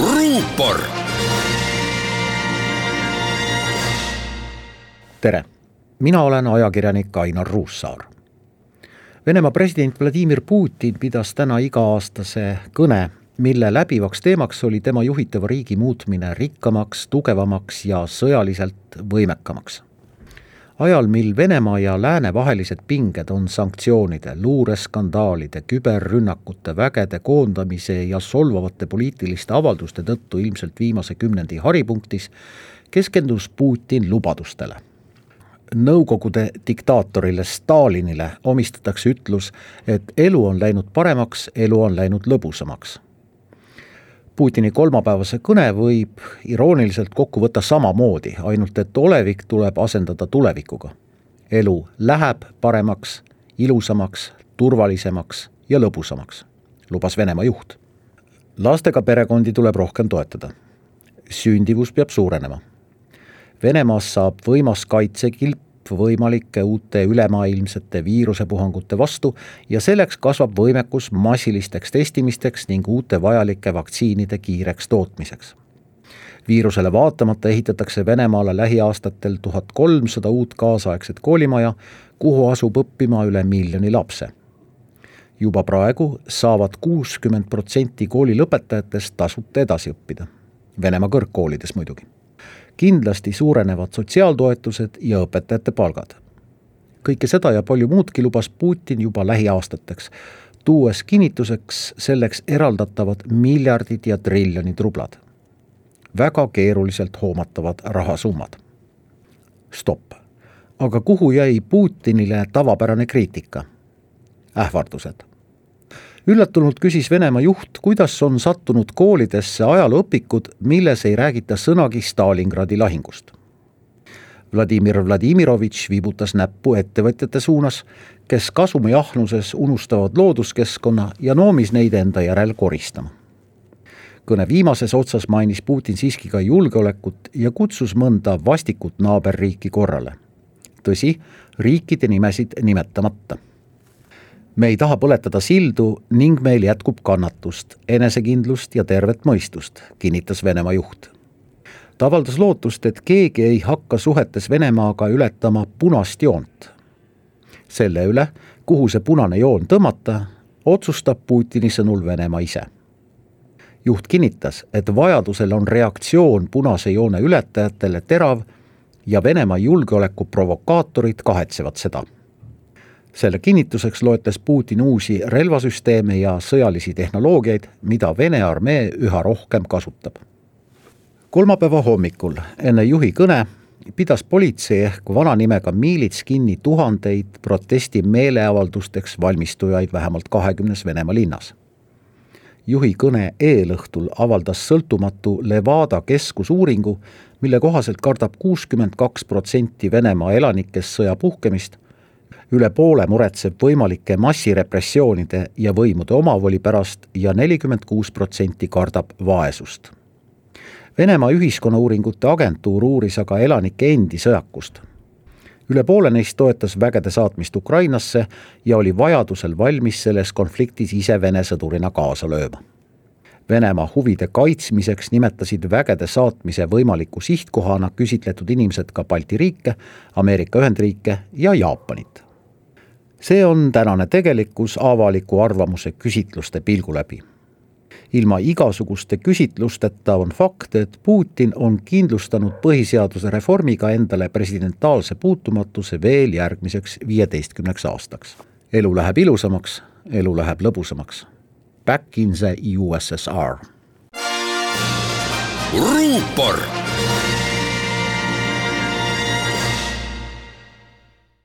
ruupor. tere, mina olen ajakirjanik Ainar Ruussaar. Venemaa president Vladimir Putin pidas täna iga-aastase kõne, mille läbivaks teemaks oli tema juhitava riigi muutmine rikkamaks, tugevamaks ja sõjaliselt võimekamaks ajal, mil Venemaa ja Lääne vahelised pinged on sanktsioonide, luureskandaalide, küberrünnakute, vägede koondamise ja solvavate poliitiliste avalduste tõttu ilmselt viimase kümnendi haripunktis, keskendus Putin lubadustele. Nõukogude diktaatorile Stalinile omistatakse ütlus, et elu on läinud paremaks, elu on läinud lõbusamaks Putini kolmapäevase kõne võib irooniliselt kokku võtta samamoodi, ainult et olevik tuleb asendada tulevikuga. elu läheb paremaks, ilusamaks, turvalisemaks ja lõbusamaks, lubas Venemaa juht. lastega perekondi tuleb rohkem toetada. sündivus peab suurenema. Venemaast saab võimas kaitsekilp võimalike uute ülemaailmsete viirusepuhangute vastu ja selleks kasvab võimekus massilisteks testimisteks ning uute vajalike vaktsiinide kiireks tootmiseks. viirusele vaatamata ehitatakse Venemaale lähiaastatel tuhat kolmsada uut kaasaegset koolimaja, kuhu asub õppima üle miljoni lapse. juba praegu saavad kuuskümmend protsenti kooli lõpetajatest tasuta edasi õppida, Venemaa kõrgkoolides muidugi kindlasti suurenevad sotsiaaltoetused ja õpetajate palgad. kõike seda ja palju muudki lubas Putin juba lähiaastateks, tuues kinnituseks selleks eraldatavad miljardid ja triljonid rublad. väga keeruliselt hoomatavad rahasummad. stopp, aga kuhu jäi Putinile tavapärane kriitika? ähvardused üllatunult küsis Venemaa juht, kuidas on sattunud koolidesse ajalooõpikud, milles ei räägita sõnagi Stalingradi lahingust. Vladimir Vladimirovitš viibutas näppu ettevõtjate suunas, kes kasumiahnuses unustavad looduskeskkonna ja noomis neid enda järel koristama. kõne viimases otsas mainis Putin siiski ka julgeolekut ja kutsus mõnda vastikut naaberriiki korrale. tõsi, riikide nimesid nimetamata me ei taha põletada sildu ning meil jätkub kannatust, enesekindlust ja tervet mõistust, kinnitas Venemaa juht. ta avaldas lootust, et keegi ei hakka suhetes Venemaaga ületama punast joont. selle üle, kuhu see punane joon tõmmata, otsustab Putini sõnul Venemaa ise. juht kinnitas, et vajadusel on reaktsioon punase joone ületajatele terav ja Venemaa julgeolekuprovokaatorid kahetsevad seda selle kinnituseks loetles Putin uusi relvasüsteeme ja sõjalisi tehnoloogiaid, mida Vene armee üha rohkem kasutab. kolmapäeva hommikul enne juhi kõne pidas politsei ehk vana nimega miilits kinni tuhandeid protestimeeleavaldusteks valmistujaid vähemalt kahekümnes Venemaa linnas. juhi kõne eelõhtul avaldas sõltumatu Levada keskus uuringu, mille kohaselt kardab kuuskümmend kaks protsenti Venemaa elanikest sõja puhkemist üle poole muretseb võimalike massirepressioonide ja võimude omavoli pärast ja nelikümmend kuus protsenti kardab vaesust. Venemaa Ühiskonnauuringute Agentuur uuris aga elanike endi sõjakust. üle poole neist toetas vägede saatmist Ukrainasse ja oli vajadusel valmis selles konfliktis ise Vene sõdurina kaasa lööma Venemaa huvide kaitsmiseks nimetasid vägede saatmise võimaliku sihtkohana küsitletud inimesed ka Balti riike, Ameerika Ühendriike ja Jaapanit see on tänane tegelikkus avaliku arvamuse küsitluste pilgu läbi. ilma igasuguste küsitlusteta on fakt, et Putin on kindlustanud põhiseaduse reformiga endale presidentaalse puutumatuse veel järgmiseks viieteistkümneks aastaks. elu läheb ilusamaks, elu läheb lõbusamaks. Back in the USSR. ruupor